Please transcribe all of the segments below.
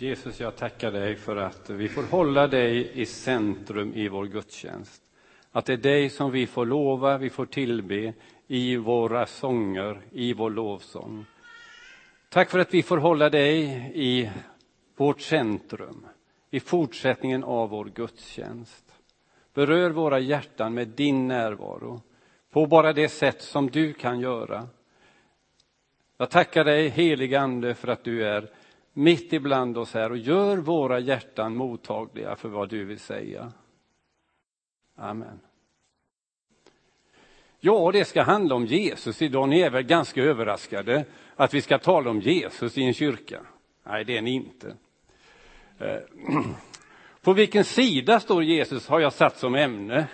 Jesus, jag tackar dig för att vi får hålla dig i centrum i vår gudstjänst. Att det är dig som vi får lova, vi får tillbe i våra sånger, i vår lovsång. Tack för att vi får hålla dig i vårt centrum, i fortsättningen av vår gudstjänst. Berör våra hjärtan med din närvaro, på bara det sätt som du kan göra. Jag tackar dig, helige Ande, för att du är mitt ibland oss här och gör våra hjärtan mottagliga för vad du vill säga. Amen. Ja, det ska handla om Jesus idag. Ni är väl ganska överraskade att vi ska tala om Jesus i en kyrka? Nej, det är ni inte. Eh, på vilken sida står Jesus har jag satt som ämne.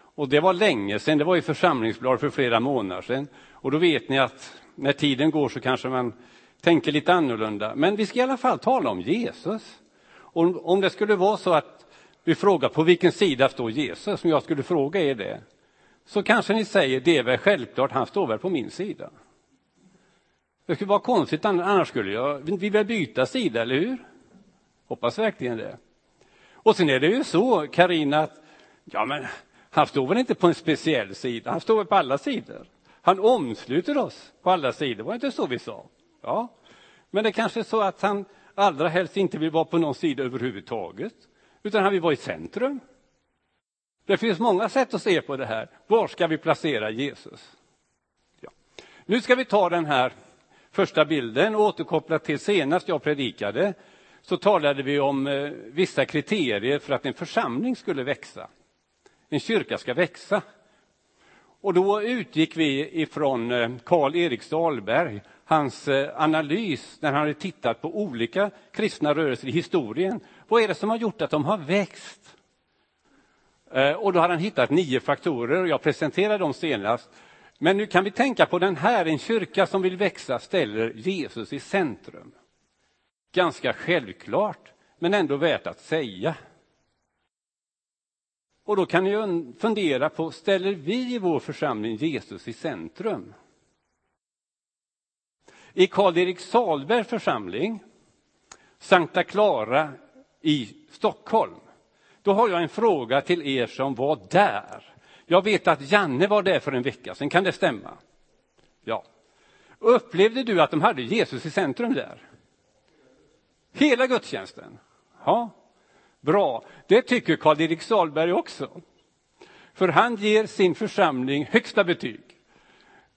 Och det var länge sedan, det var i församlingsblad för flera månader sedan. Och då vet ni att när tiden går så kanske man tänker lite annorlunda. Men vi ska i alla fall tala om Jesus. Och om det skulle vara så att du frågar på vilken sida står Jesus, om jag skulle fråga er det, så kanske ni säger det är väl självklart, han står väl på min sida. Det skulle vara konstigt, annars skulle jag, vi vill byta sida, eller hur? Hoppas verkligen det. Och sen är det ju så, Karina, att ja, men han står väl inte på en speciell sida, han står väl på alla sidor. Han omsluter oss på alla sidor, var det inte så vi sa? Ja, men det kanske är så att han allra helst inte vill vara på någon sida överhuvudtaget, utan han vill vara i centrum. Det finns många sätt att se på det här. Var ska vi placera Jesus? Ja. Nu ska vi ta den här första bilden och återkoppla till senast jag predikade. Så talade vi om eh, vissa kriterier för att en församling skulle växa. En kyrka ska växa. Och då utgick vi ifrån eh, Karl Erik Dahlberg, hans eh, analys när han hade tittat på olika kristna rörelser i historien. Vad är det som har gjort att de har växt? Eh, och då har han hittat nio faktorer och jag presenterade dem senast. Men nu kan vi tänka på den här, en kyrka som vill växa ställer Jesus i centrum. Ganska självklart, men ändå värt att säga. Och då kan ni fundera på, ställer vi i vår församling Jesus i centrum? I Karl-Erik Salberg församling, Sankta Clara i Stockholm, då har jag en fråga till er som var där. Jag vet att Janne var där för en vecka sedan, kan det stämma? Ja. Upplevde du att de hade Jesus i centrum där? Hela gudstjänsten? Ja, bra. Det tycker Karl-Erik Salberg också. För han ger sin församling högsta betyg.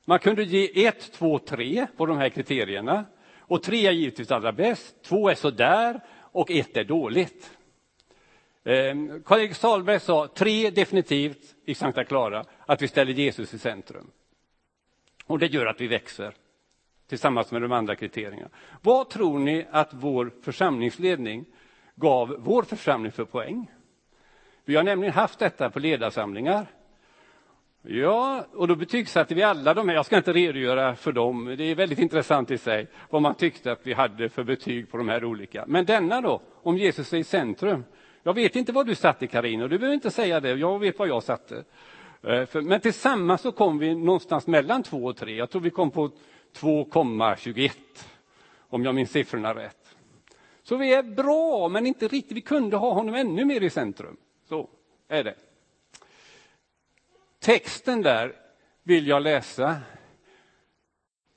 Man kunde ge ett, två, tre på de här kriterierna. Och tre är givetvis allra bäst, två är sådär och ett är dåligt. Ehm, Karl-Erik Salberg sa tre definitivt i Sankta Clara, att vi ställer Jesus i centrum. Och det gör att vi växer tillsammans med de andra kriterierna. Vad tror ni att vår församlingsledning gav vår församling för poäng? Vi har nämligen haft detta på ledarsamlingar. Ja, och då betygsatte vi alla de här. Jag ska inte redogöra för dem. Det är väldigt intressant i sig vad man tyckte att vi hade för betyg på de här olika. Men denna då, om Jesus är i centrum. Jag vet inte vad du satte och du behöver inte säga det. Jag vet vad jag satte. Eh, men tillsammans så kom vi någonstans mellan två och tre. Jag tror vi kom på 2,21 om jag minns siffrorna rätt. Så vi är bra, men inte riktigt. Vi kunde ha honom ännu mer i centrum. Så är det. Texten där vill jag läsa.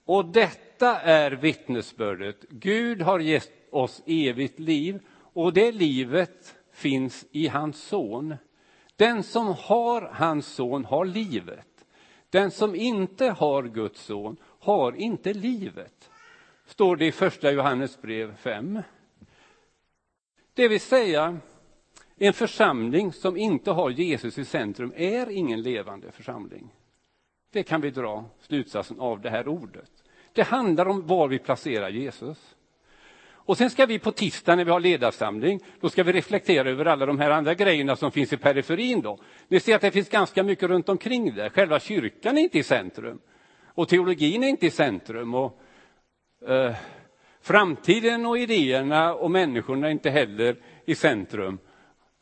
Och detta är vittnesbördet. Gud har gett oss evigt liv och det livet finns i hans son. Den som har hans son har livet. Den som inte har Guds son har inte livet. Står det i första Johannes brev 5. Det vill säga, en församling som inte har Jesus i centrum är ingen levande församling. Det kan vi dra slutsatsen av det här ordet. Det handlar om var vi placerar Jesus. Och sen ska vi på tisdag när vi har ledarsamling, då ska vi reflektera över alla de här andra grejerna som finns i periferin. Då. Ni ser att det finns ganska mycket runt omkring det. Själva kyrkan är inte i centrum. Och teologin är inte i centrum. Och, eh, framtiden och idéerna och människorna är inte heller i centrum.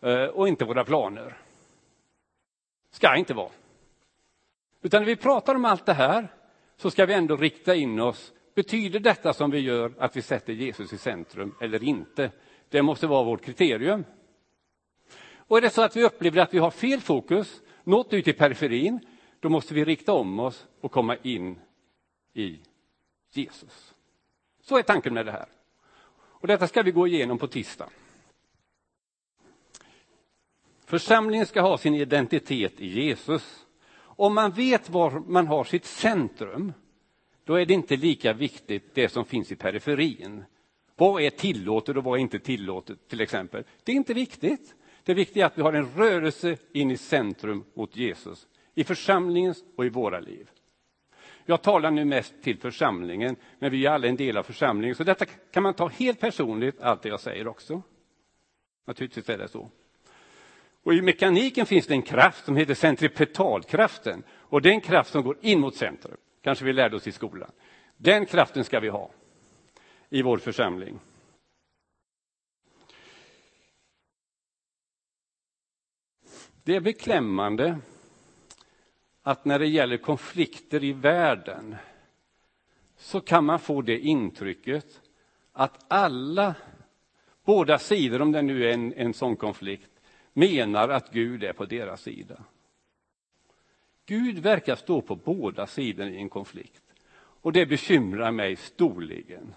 Eh, och inte våra planer. Ska inte vara. Utan när vi pratar om allt det här så ska vi ändå rikta in oss Betyder detta som vi gör att vi sätter Jesus i centrum eller inte? Det måste vara vårt kriterium. Och är det så att vi upplever att vi har fel fokus, nått ut i periferin, då måste vi rikta om oss och komma in i Jesus. Så är tanken med det här. Och detta ska vi gå igenom på tisdag. Församlingen ska ha sin identitet i Jesus. Om man vet var man har sitt centrum, då är det inte lika viktigt det som finns i periferin. Vad är tillåtet och vad är inte tillåtet till exempel? Det är inte viktigt. Det viktiga är att vi har en rörelse in i centrum mot Jesus, i församlingens och i våra liv. Jag talar nu mest till församlingen, men vi är alla en del av församlingen, så detta kan man ta helt personligt, allt det jag säger också. Naturligtvis är det så. Och I mekaniken finns det en kraft som heter centripetalkraften, och det är en kraft som går in mot centrum. Kanske vi lärde oss i skolan. Den kraften ska vi ha i vår församling. Det är beklämmande att när det gäller konflikter i världen så kan man få det intrycket att alla, båda sidor, om det nu är en, en sån konflikt, menar att Gud är på deras sida. Gud verkar stå på båda sidor i en konflikt och det bekymrar mig storligen.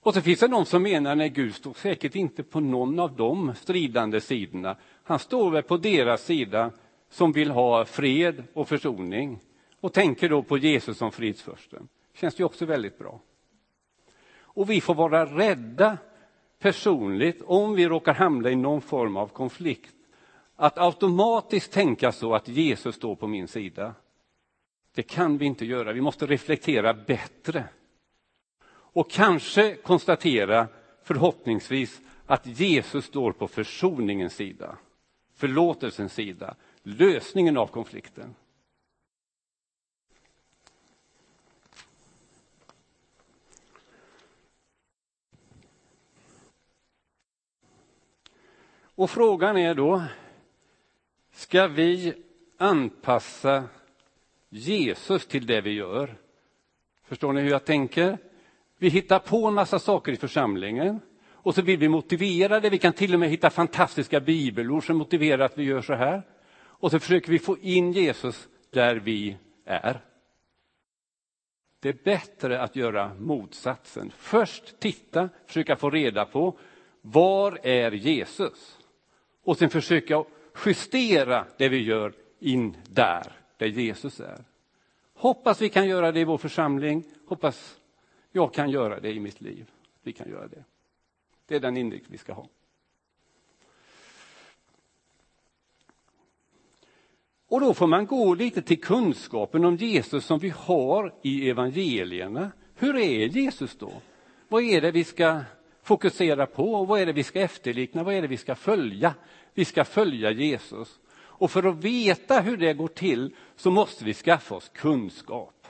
Och så finns det de som menar att Gud står säkert inte på någon av de stridande sidorna. Han står väl på deras sida som vill ha fred och försoning och tänker då på Jesus som fridsförsten. känns ju också väldigt bra. Och vi får vara rädda personligt om vi råkar hamna i någon form av konflikt. Att automatiskt tänka så att Jesus står på min sida. Det kan vi inte göra. Vi måste reflektera bättre och kanske konstatera, förhoppningsvis, att Jesus står på försoningens sida, förlåtelsens sida, lösningen av konflikten. Och frågan är då, ska vi anpassa Jesus till det vi gör? Förstår ni hur jag tänker? Vi hittar på en massa saker i församlingen och så vill vi motivera det. Vi kan till och med hitta fantastiska bibelord som motiverar att vi gör så här. Och så försöker vi få in Jesus där vi är. Det är bättre att göra motsatsen. Först titta, försöka få reda på var är Jesus? Och sen försöka justera det vi gör in där, där Jesus är. Hoppas vi kan göra det i vår församling. Hoppas jag kan göra det i mitt liv. Vi kan göra det. Det är den inriktning vi ska ha. Och då får man gå lite till kunskapen om Jesus som vi har i evangelierna. Hur är Jesus då? Vad är det vi ska fokusera på? Vad är det vi ska efterlikna? Vad är det vi ska följa? Vi ska följa Jesus. Och för att veta hur det går till så måste vi skaffa oss kunskap.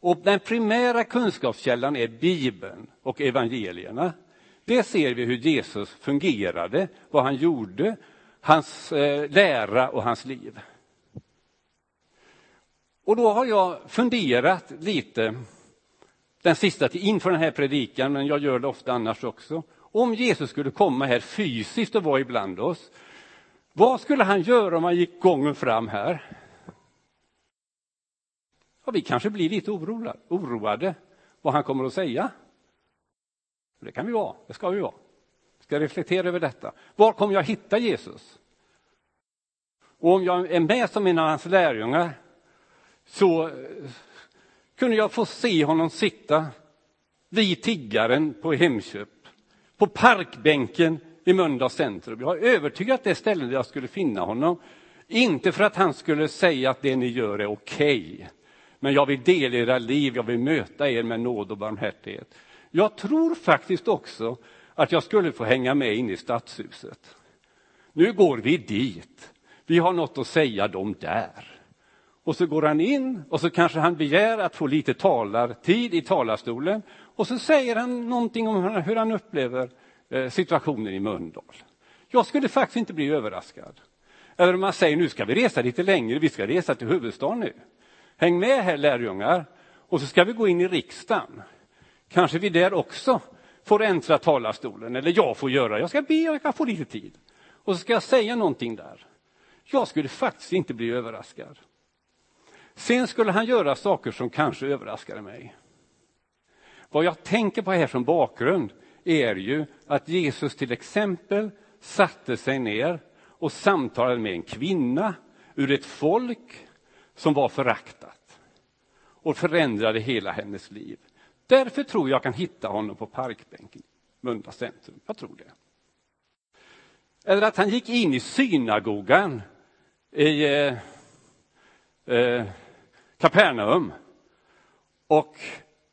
Och den primära kunskapskällan är Bibeln och evangelierna. Det ser vi hur Jesus fungerade, vad han gjorde, hans eh, lära och hans liv. Och då har jag funderat lite den sista inför den här predikan, men jag gör det ofta annars också. Om Jesus skulle komma här fysiskt och vara ibland oss, vad skulle han göra om han gick gången fram här? Och vi kanske blir lite oroade vad han kommer att säga. Det kan vi vara, det ska vi vara. Vi ska reflektera över detta. Var kommer jag hitta Jesus? Och om jag är med som en av hans lärjungar så kunde jag få se honom sitta vid tiggaren på Hemköp, på parkbänken i Mölndals centrum. Jag är övertygad att det är stället där jag skulle finna honom. Inte för att han skulle säga att det ni gör är okej, okay, men jag vill dela era liv, jag vill möta er med nåd och barmhärtighet. Jag tror faktiskt också att jag skulle få hänga med in i stadshuset. Nu går vi dit. Vi har något att säga dem där. Och så går han in och så kanske han begär att få lite talartid i talarstolen och så säger han någonting om hur han upplever eh, situationen i Mölndal. Jag skulle faktiskt inte bli överraskad. Eller om man säger nu ska vi resa lite längre, vi ska resa till huvudstaden nu. Häng med här lärjungar. Och så ska vi gå in i riksdagen. Kanske vi där också får äntra talarstolen, eller jag får göra. Jag ska be, jag kan få lite tid. Och så ska jag säga någonting där. Jag skulle faktiskt inte bli överraskad. Sen skulle han göra saker som kanske överraskade mig. Vad jag tänker på här som bakgrund är ju att Jesus till exempel satte sig ner och samtalade med en kvinna ur ett folk som var föraktat och förändrade hela hennes liv. Därför tror jag kan hitta honom på parkbänken i Mölndals centrum. Jag tror det. Eller att han gick in i synagogan i eh, eh, Kapernaum och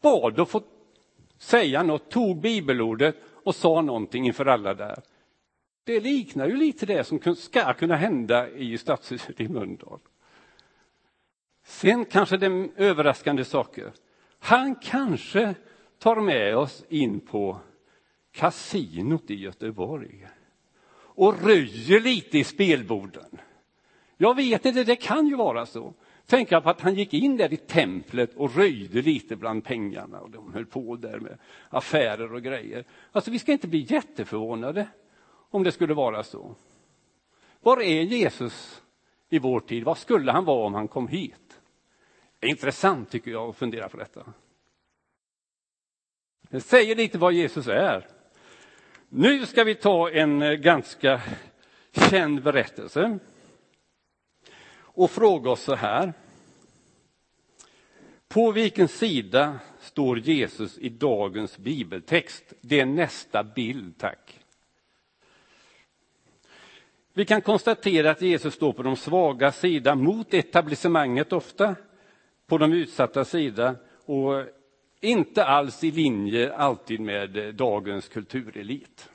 bad att få säga något, tog bibelordet och sa någonting inför alla där. Det liknar ju lite det som ska kunna hända i stadshuset i Mölndal. Sen kanske det är överraskande saker. Han kanske tar med oss in på kasinot i Göteborg och röjer lite i spelborden. Jag vet inte, det kan ju vara så. Tänk på att han gick in där i templet och röjde lite bland pengarna och de höll på där med affärer och grejer. Alltså vi ska inte bli jätteförvånade om det skulle vara så. Var är Jesus i vår tid? Vad skulle han vara om han kom hit? Det är intressant tycker jag att fundera på detta. Det säger lite vad Jesus är. Nu ska vi ta en eh, ganska känd berättelse och fråga oss så här. På vilken sida står Jesus i dagens bibeltext? Det är nästa bild, tack. Vi kan konstatera att Jesus står på de svaga sida mot etablissemanget ofta, på de utsatta sida och inte alls i linje alltid med dagens kulturelit.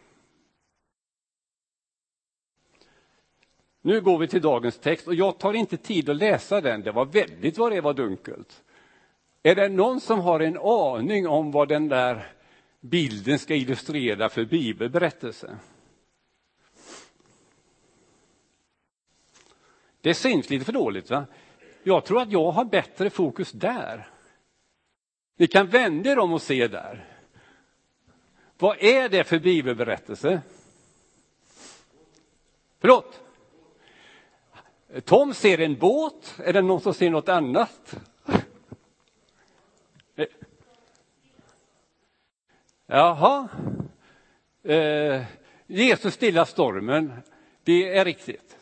Nu går vi till dagens text och jag tar inte tid att läsa den, det var väldigt vad det var dunkelt. Är det någon som har en aning om vad den där bilden ska illustrera för bibelberättelse? Det syns lite för dåligt. va? Jag tror att jag har bättre fokus där. Ni kan vända er om och se där. Vad är det för bibelberättelse? Förlåt? Tom ser en båt. Är det någon som ser något annat? Jaha. Eh, Jesus stilla stormen. Det är riktigt.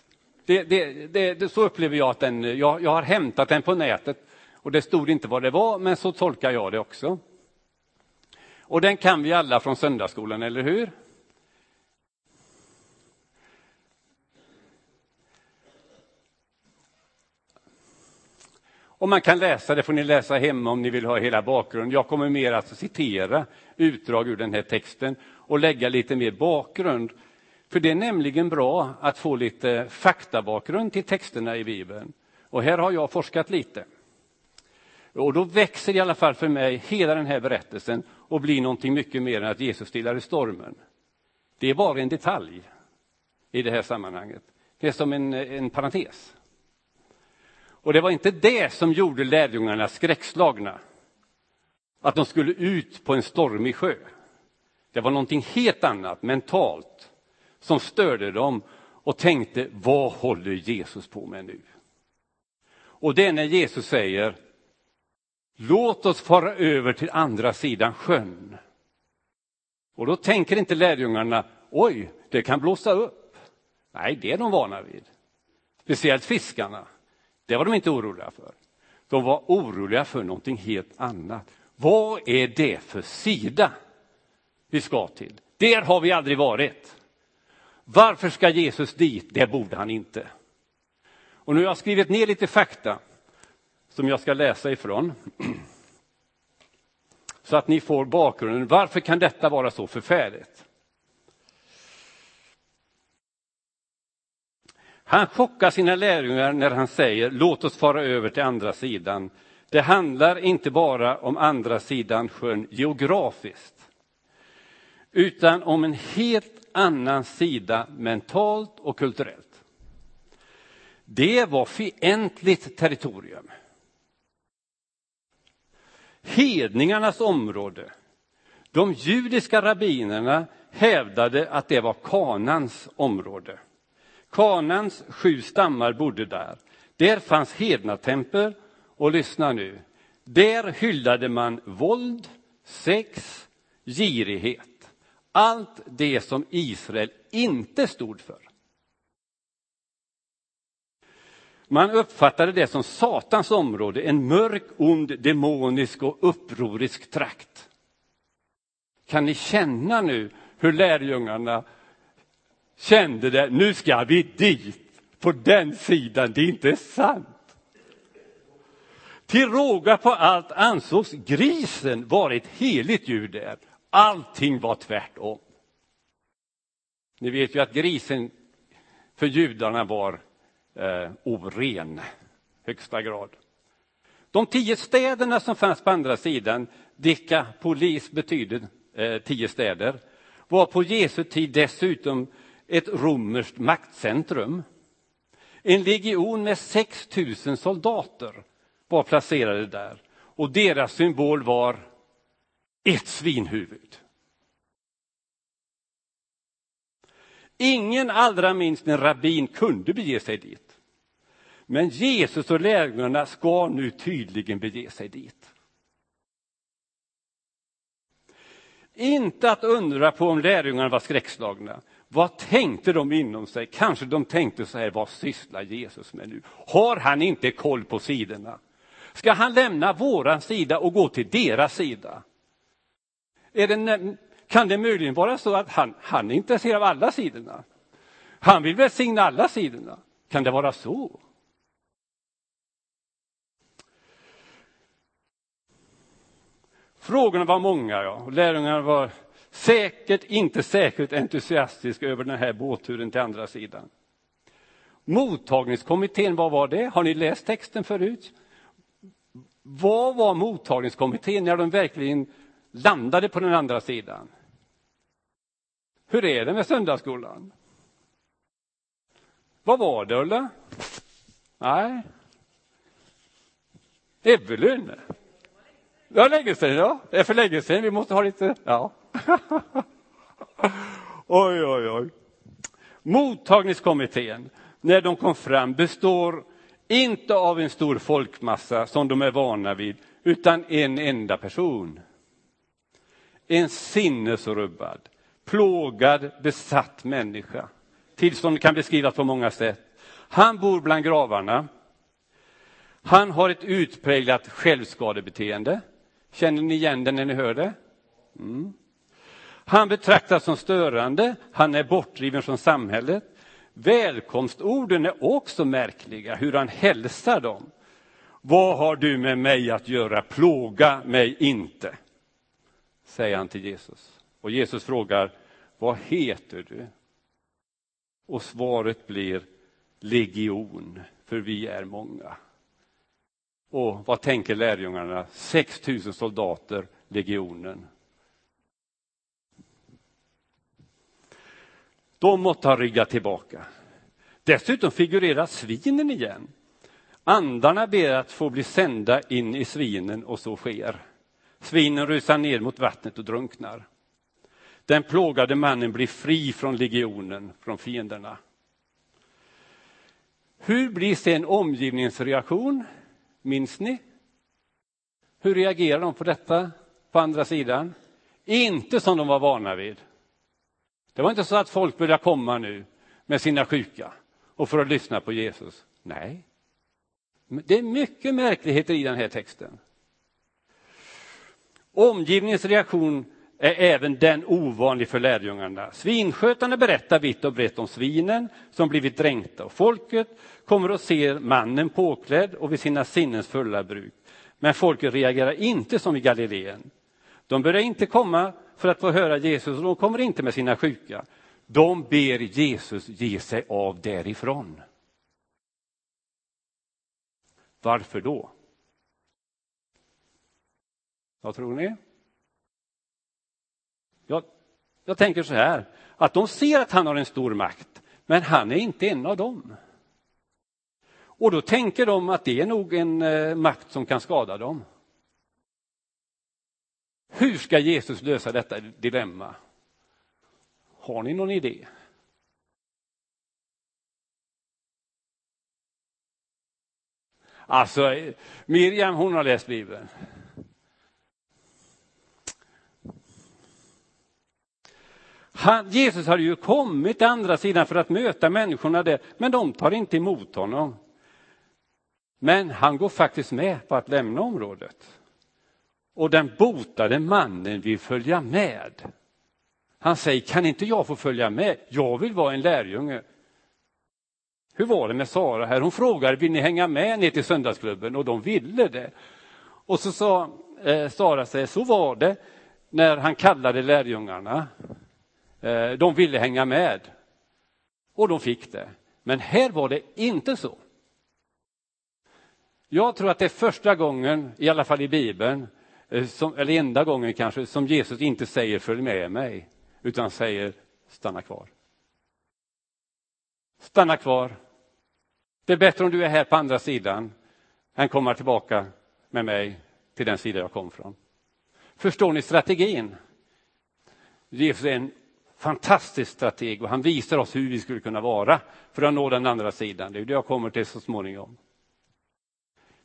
Det, det, det, så upplever jag att den, jag, jag har hämtat den på nätet och det stod inte vad det var, men så tolkar jag det också. Och den kan vi alla från söndagsskolan, eller hur? Och man kan läsa, det får ni läsa hemma om ni vill ha hela bakgrunden. Jag kommer mer att citera utdrag ur den här texten och lägga lite mer bakgrund. För det är nämligen bra att få lite faktabakgrund till texterna i Bibeln. Och här har jag forskat lite. Och då växer i alla fall för mig hela den här berättelsen och blir någonting mycket mer än att Jesus stillade stormen. Det är bara en detalj i det här sammanhanget. Det är som en, en parentes. Och det var inte det som gjorde lärjungarna skräckslagna. Att de skulle ut på en stormig sjö. Det var någonting helt annat, mentalt, som störde dem och tänkte, vad håller Jesus på med nu? Och det är när Jesus säger, låt oss fara över till andra sidan sjön. Och då tänker inte lärjungarna, oj, det kan blåsa upp. Nej, det är de vana vid. Speciellt fiskarna. Det var de inte oroliga för. De var oroliga för någonting helt annat. Vad är det för sida vi ska till? Där har vi aldrig varit. Varför ska Jesus dit? Det borde han inte. Och nu har jag skrivit ner lite fakta som jag ska läsa ifrån. Så att ni får bakgrunden. Varför kan detta vara så förfärligt? Han chockar sina lärjungar när han säger låt oss fara över till andra sidan. Det handlar inte bara om andra sidan sjön geografiskt utan om en helt annan sida mentalt och kulturellt. Det var fientligt territorium. hedningarnas område. De judiska rabbinerna hävdade att det var Kanans område. Kanans sju stammar bodde där. Där fanns hednatemper. och lyssna nu. Där hyllade man våld, sex, girighet. Allt det som Israel inte stod för. Man uppfattade det som Satans område, en mörk, ond, demonisk och upprorisk trakt. Kan ni känna nu hur lärjungarna kände det, nu ska vi dit, på den sidan, det är inte sant. Till råga på allt ansågs grisen vara ett heligt djur där. Allting var tvärtom. Ni vet ju att grisen för judarna var eh, oren, högsta grad. De tio städerna som fanns på andra sidan, Dekapolis betyder eh, tio städer, var på Jesu tid dessutom ett romerskt maktcentrum. En legion med 6 000 soldater var placerade där och deras symbol var ett svinhuvud. Ingen, allra minst en rabbin, kunde bege sig dit. Men Jesus och lärjungarna ska nu tydligen bege sig dit. Inte att undra på om lärjungarna var skräckslagna. Vad tänkte de inom sig? Kanske de tänkte så här, vad sysslar Jesus med nu? Har han inte koll på sidorna? Ska han lämna våran sida och gå till deras sida? Det, kan det möjligen vara så att han, han är intresserad av alla sidorna? Han vill välsigna alla sidorna. Kan det vara så? Frågorna var många, ja. och lärjungarna var säkert inte särskilt entusiastisk över den här båtturen till andra sidan. Mottagningskommittén, vad var det? Har ni läst texten förut? Vad var mottagningskommittén när de verkligen landade på den andra sidan? Hur är det med söndagsskolan? Vad var det, Ulla? Nej. Evelyn? Det var länge sedan, ja. Det är för länge sedan. Vi måste ha lite... Ja. oj, oj, oj. Mottagningskommittén, när de kom fram, består inte av en stor folkmassa som de är vana vid, utan en enda person. En sinnesrubbad, plågad, besatt människa. Tillståndet kan beskrivas på många sätt. Han bor bland gravarna. Han har ett utpräglat självskadebeteende. Känner ni igen det när ni hör det? Mm. Han betraktas som störande, han är bortdriven från samhället. Välkomstorden är också märkliga, hur han hälsar dem. Vad har du med mig att göra? Plåga mig inte, säger han till Jesus. Och Jesus frågar, vad heter du? Och svaret blir legion, för vi är många. Och vad tänker lärjungarna? 6 000 soldater, legionen. De måtte ha ryggat tillbaka. Dessutom figurerar svinen igen. Andarna ber att få bli sända in i svinen och så sker. Svinen rusar ner mot vattnet och drunknar. Den plågade mannen blir fri från legionen, från fienderna. Hur blir sen omgivningens reaktion? Minns ni? Hur reagerar de på detta på andra sidan? Inte som de var vana vid. Det var inte så att folk började komma nu med sina sjuka och för att lyssna på Jesus. Nej. Det är mycket märkligheter i den här texten. Omgivningens reaktion är även den ovanlig för lärjungarna. Svinskötarna berättar vitt och brett om svinen som blivit dränkta och folket kommer och ser mannen påklädd och vid sina sinnens fulla bruk. Men folket reagerar inte som i Galileen. De börjar inte komma för att få höra Jesus och de kommer inte med sina sjuka. De ber Jesus ge sig av därifrån. Varför då? Vad tror ni? Jag, jag tänker så här, att de ser att han har en stor makt, men han är inte en av dem. Och då tänker de att det är nog en eh, makt som kan skada dem. Hur ska Jesus lösa detta dilemma? Har ni någon idé? Alltså, Miriam hon har läst Bibeln. Han, Jesus hade ju kommit till andra sidan för att möta människorna där, men de tar inte emot honom. Men han går faktiskt med på att lämna området. Och den botade mannen vill följa med. Han säger, kan inte jag få följa med? Jag vill vara en lärjunge. Hur var det med Sara här? Hon frågade, vill ni hänga med ner till söndagsklubben? Och de ville det. Och så sa eh, Sara sig, så var det när han kallade lärjungarna. Eh, de ville hänga med. Och de fick det. Men här var det inte så. Jag tror att det är första gången, i alla fall i Bibeln, Eh, som, eller enda gången kanske, som Jesus inte säger följ med mig, utan säger stanna kvar. Stanna kvar. Det är bättre om du är här på andra sidan än komma tillbaka med mig till den sida jag kom från. Förstår ni strategin? Jesus är en fantastisk strateg och han visar oss hur vi skulle kunna vara för att nå den andra sidan. Det är det jag kommer till så småningom.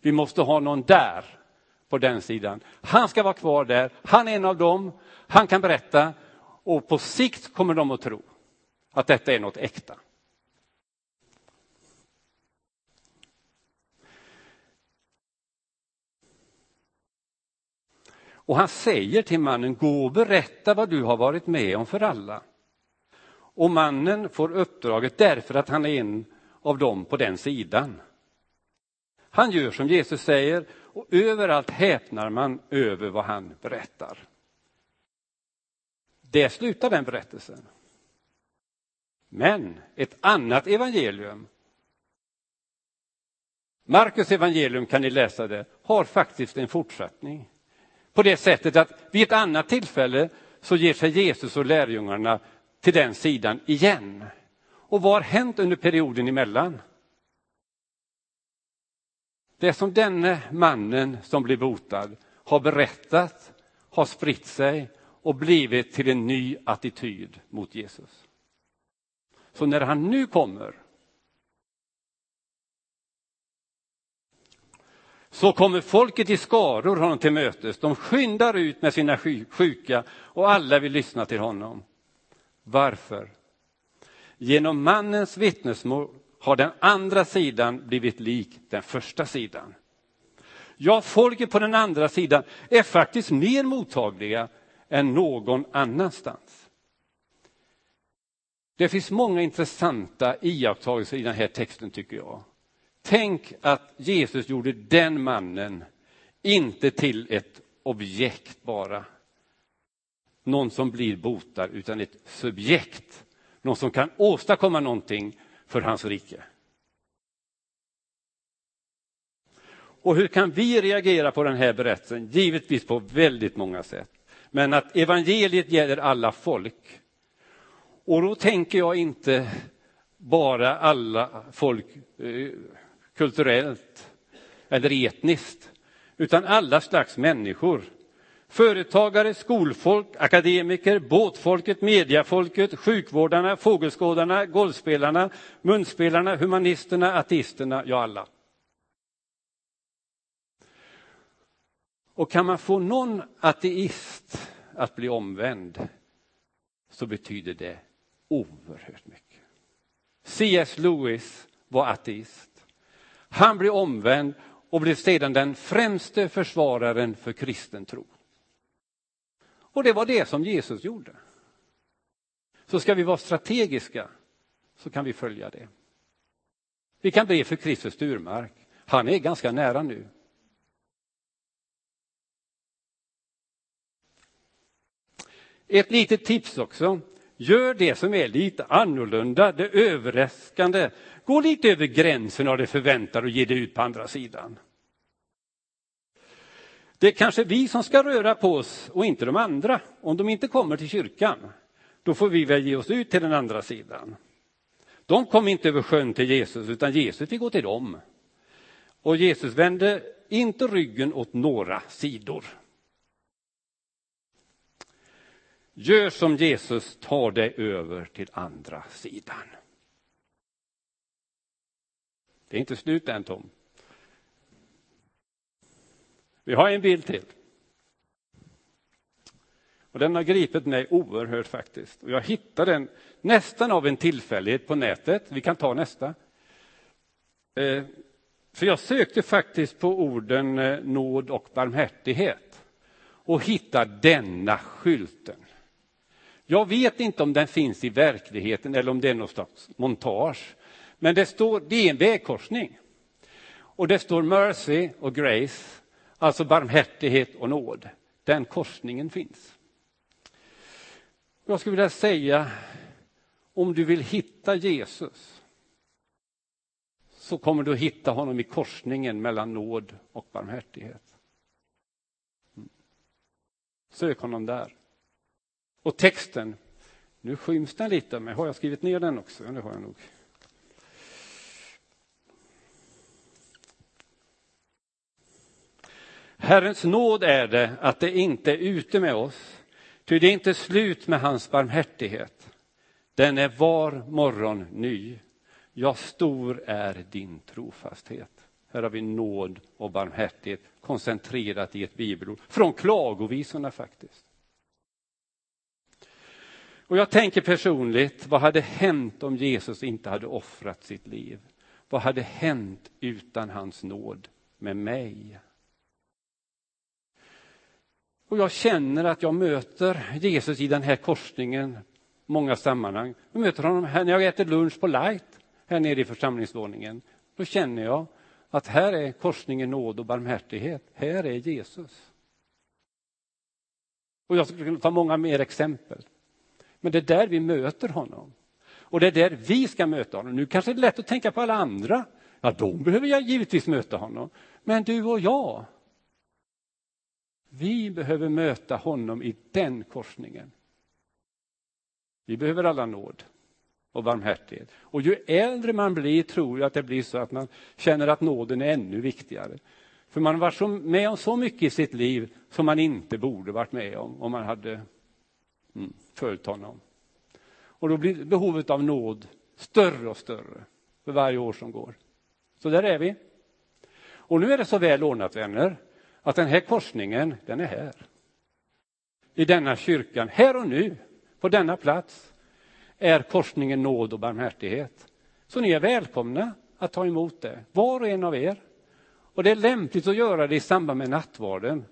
Vi måste ha någon där på den sidan. Han ska vara kvar där. Han är en av dem. Han kan berätta och på sikt kommer de att tro att detta är något äkta. Och han säger till mannen, gå och berätta vad du har varit med om för alla. Och mannen får uppdraget därför att han är en av dem på den sidan. Han gör som Jesus säger och överallt häpnar man över vad han berättar. Det slutar den berättelsen. Men ett annat evangelium, Markus evangelium kan ni läsa det, har faktiskt en fortsättning. På det sättet att vid ett annat tillfälle så ger sig Jesus och lärjungarna till den sidan igen. Och vad har hänt under perioden emellan? Det som denne mannen som blev botad har berättat har spritt sig och blivit till en ny attityd mot Jesus. Så när han nu kommer så kommer folket i skaror honom till mötes. De skyndar ut med sina sjuka och alla vill lyssna till honom. Varför? Genom mannens vittnesmål har den andra sidan blivit lik den första sidan. Ja, folket på den andra sidan är faktiskt mer mottagliga än någon annanstans. Det finns många intressanta iakttagelser i den här texten tycker jag. Tänk att Jesus gjorde den mannen inte till ett objekt bara. Någon som blir botad, utan ett subjekt. Någon som kan åstadkomma någonting för hans rike. Och hur kan vi reagera på den här berättelsen? Givetvis på väldigt många sätt. Men att evangeliet gäller alla folk. Och då tänker jag inte bara alla folk eh, kulturellt eller etniskt, utan alla slags människor. Företagare, skolfolk, akademiker, båtfolket, mediafolket, sjukvårdarna, fågelskådarna, golfspelarna, munspelarna, humanisterna, ateisterna, ja alla. Och kan man få någon ateist att bli omvänd så betyder det oerhört mycket. C.S. Lewis var ateist. Han blev omvänd och blev sedan den främste försvararen för kristen tro. Och det var det som Jesus gjorde. Så ska vi vara strategiska så kan vi följa det. Vi kan be för Kristus Sturmark. Han är ganska nära nu. Ett litet tips också. Gör det som är lite annorlunda, det överraskande. Gå lite över gränsen av det förväntade och ge det ut på andra sidan. Det är kanske vi som ska röra på oss och inte de andra. Om de inte kommer till kyrkan, då får vi väl ge oss ut till den andra sidan. De kom inte över sjön till Jesus, utan Jesus fick gå till dem. Och Jesus vände inte ryggen åt några sidor. Gör som Jesus, ta dig över till andra sidan. Det är inte slut än Tom. Vi har en bild till. Och den har gripit mig oerhört faktiskt. Och jag hittade den nästan av en tillfällighet på nätet. Vi kan ta nästa. Eh, för jag sökte faktiskt på orden eh, nåd och barmhärtighet och hittade denna skylten. Jag vet inte om den finns i verkligheten eller om det är något slags montage. Men det, står, det är en vägkorsning. Och det står mercy och grace, alltså barmhärtighet och nåd. Den korsningen finns. Jag skulle vilja säga, om du vill hitta Jesus så kommer du att hitta honom i korsningen mellan nåd och barmhärtighet. Mm. Sök honom där. Och texten, nu skyms den lite, men har jag skrivit ner den också? Det har jag nog. Herrens nåd är det att det inte är ute med oss, ty det är inte slut med hans barmhärtighet. Den är var morgon ny. Ja, stor är din trofasthet. Här har vi nåd och barmhärtighet koncentrerat i ett bibelord. Från klagovisorna faktiskt. Och jag tänker personligt, vad hade hänt om Jesus inte hade offrat sitt liv? Vad hade hänt utan hans nåd med mig? Och jag känner att jag möter Jesus i den här korsningen många sammanhang. Jag möter honom här när jag äter lunch på Light, här nere i församlingsvåningen. Då känner jag att här är korsningen nåd och barmhärtighet. Här är Jesus. Och jag skulle kunna ta många mer exempel. Men det är där vi möter honom. Och det är där vi ska möta honom. Nu kanske det är lätt att tänka på alla andra. Ja, de behöver jag givetvis möta honom. Men du och jag, vi behöver möta honom i den korsningen. Vi behöver alla nåd och barmhärtighet. Och ju äldre man blir tror jag att det blir så att man känner att nåden är ännu viktigare. För man har varit med om så mycket i sitt liv som man inte borde varit med om, om man hade mm, följt honom. Och då blir behovet av nåd större och större för varje år som går. Så där är vi. Och nu är det så väl ordnat, vänner, att den här korsningen, den är här. I denna kyrkan, här och nu, på denna plats, är korsningen nåd och barmhärtighet. Så ni är välkomna att ta emot det, var och en av er. Och det är lämpligt att göra det i samband med nattvarden.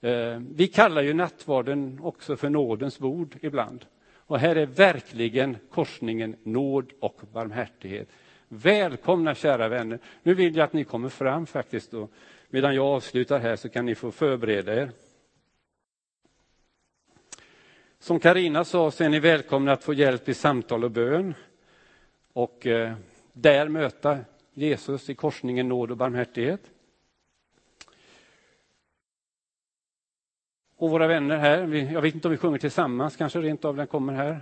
Eh, vi kallar ju nattvarden också för nådens bord ibland. Och här är verkligen korsningen nåd och barmhärtighet. Välkomna kära vänner. Nu vill jag att ni kommer fram faktiskt. Och medan jag avslutar här så kan ni få förbereda er. Som Karina sa så är ni välkomna att få hjälp i samtal och bön. Och eh, där möta Jesus i korsningen nåd och barmhärtighet. Och våra vänner här, jag vet inte om vi sjunger tillsammans, kanske rent av den kommer här.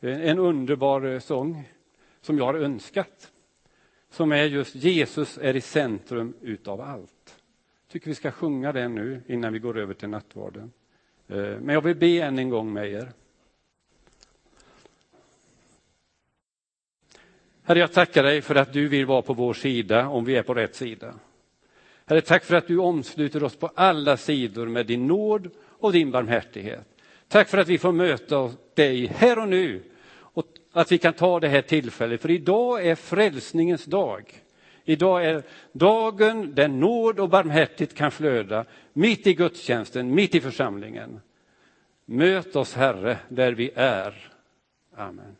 Eh, en underbar eh, sång som jag har önskat. Som är just Jesus är i centrum utav allt. Jag tycker vi ska sjunga den nu innan vi går över till nattvarden. Eh, men jag vill be än en gång med er. Herre, jag tackar dig för att du vill vara på vår sida om vi är på rätt sida. Herre, tack för att du omsluter oss på alla sidor med din nåd och din barmhärtighet. Tack för att vi får möta dig här och nu att vi kan ta det här tillfället, för idag är frälsningens dag. Idag är dagen där nåd och barmhärtighet kan flöda mitt i gudstjänsten, mitt i församlingen. Möt oss, Herre, där vi är. Amen.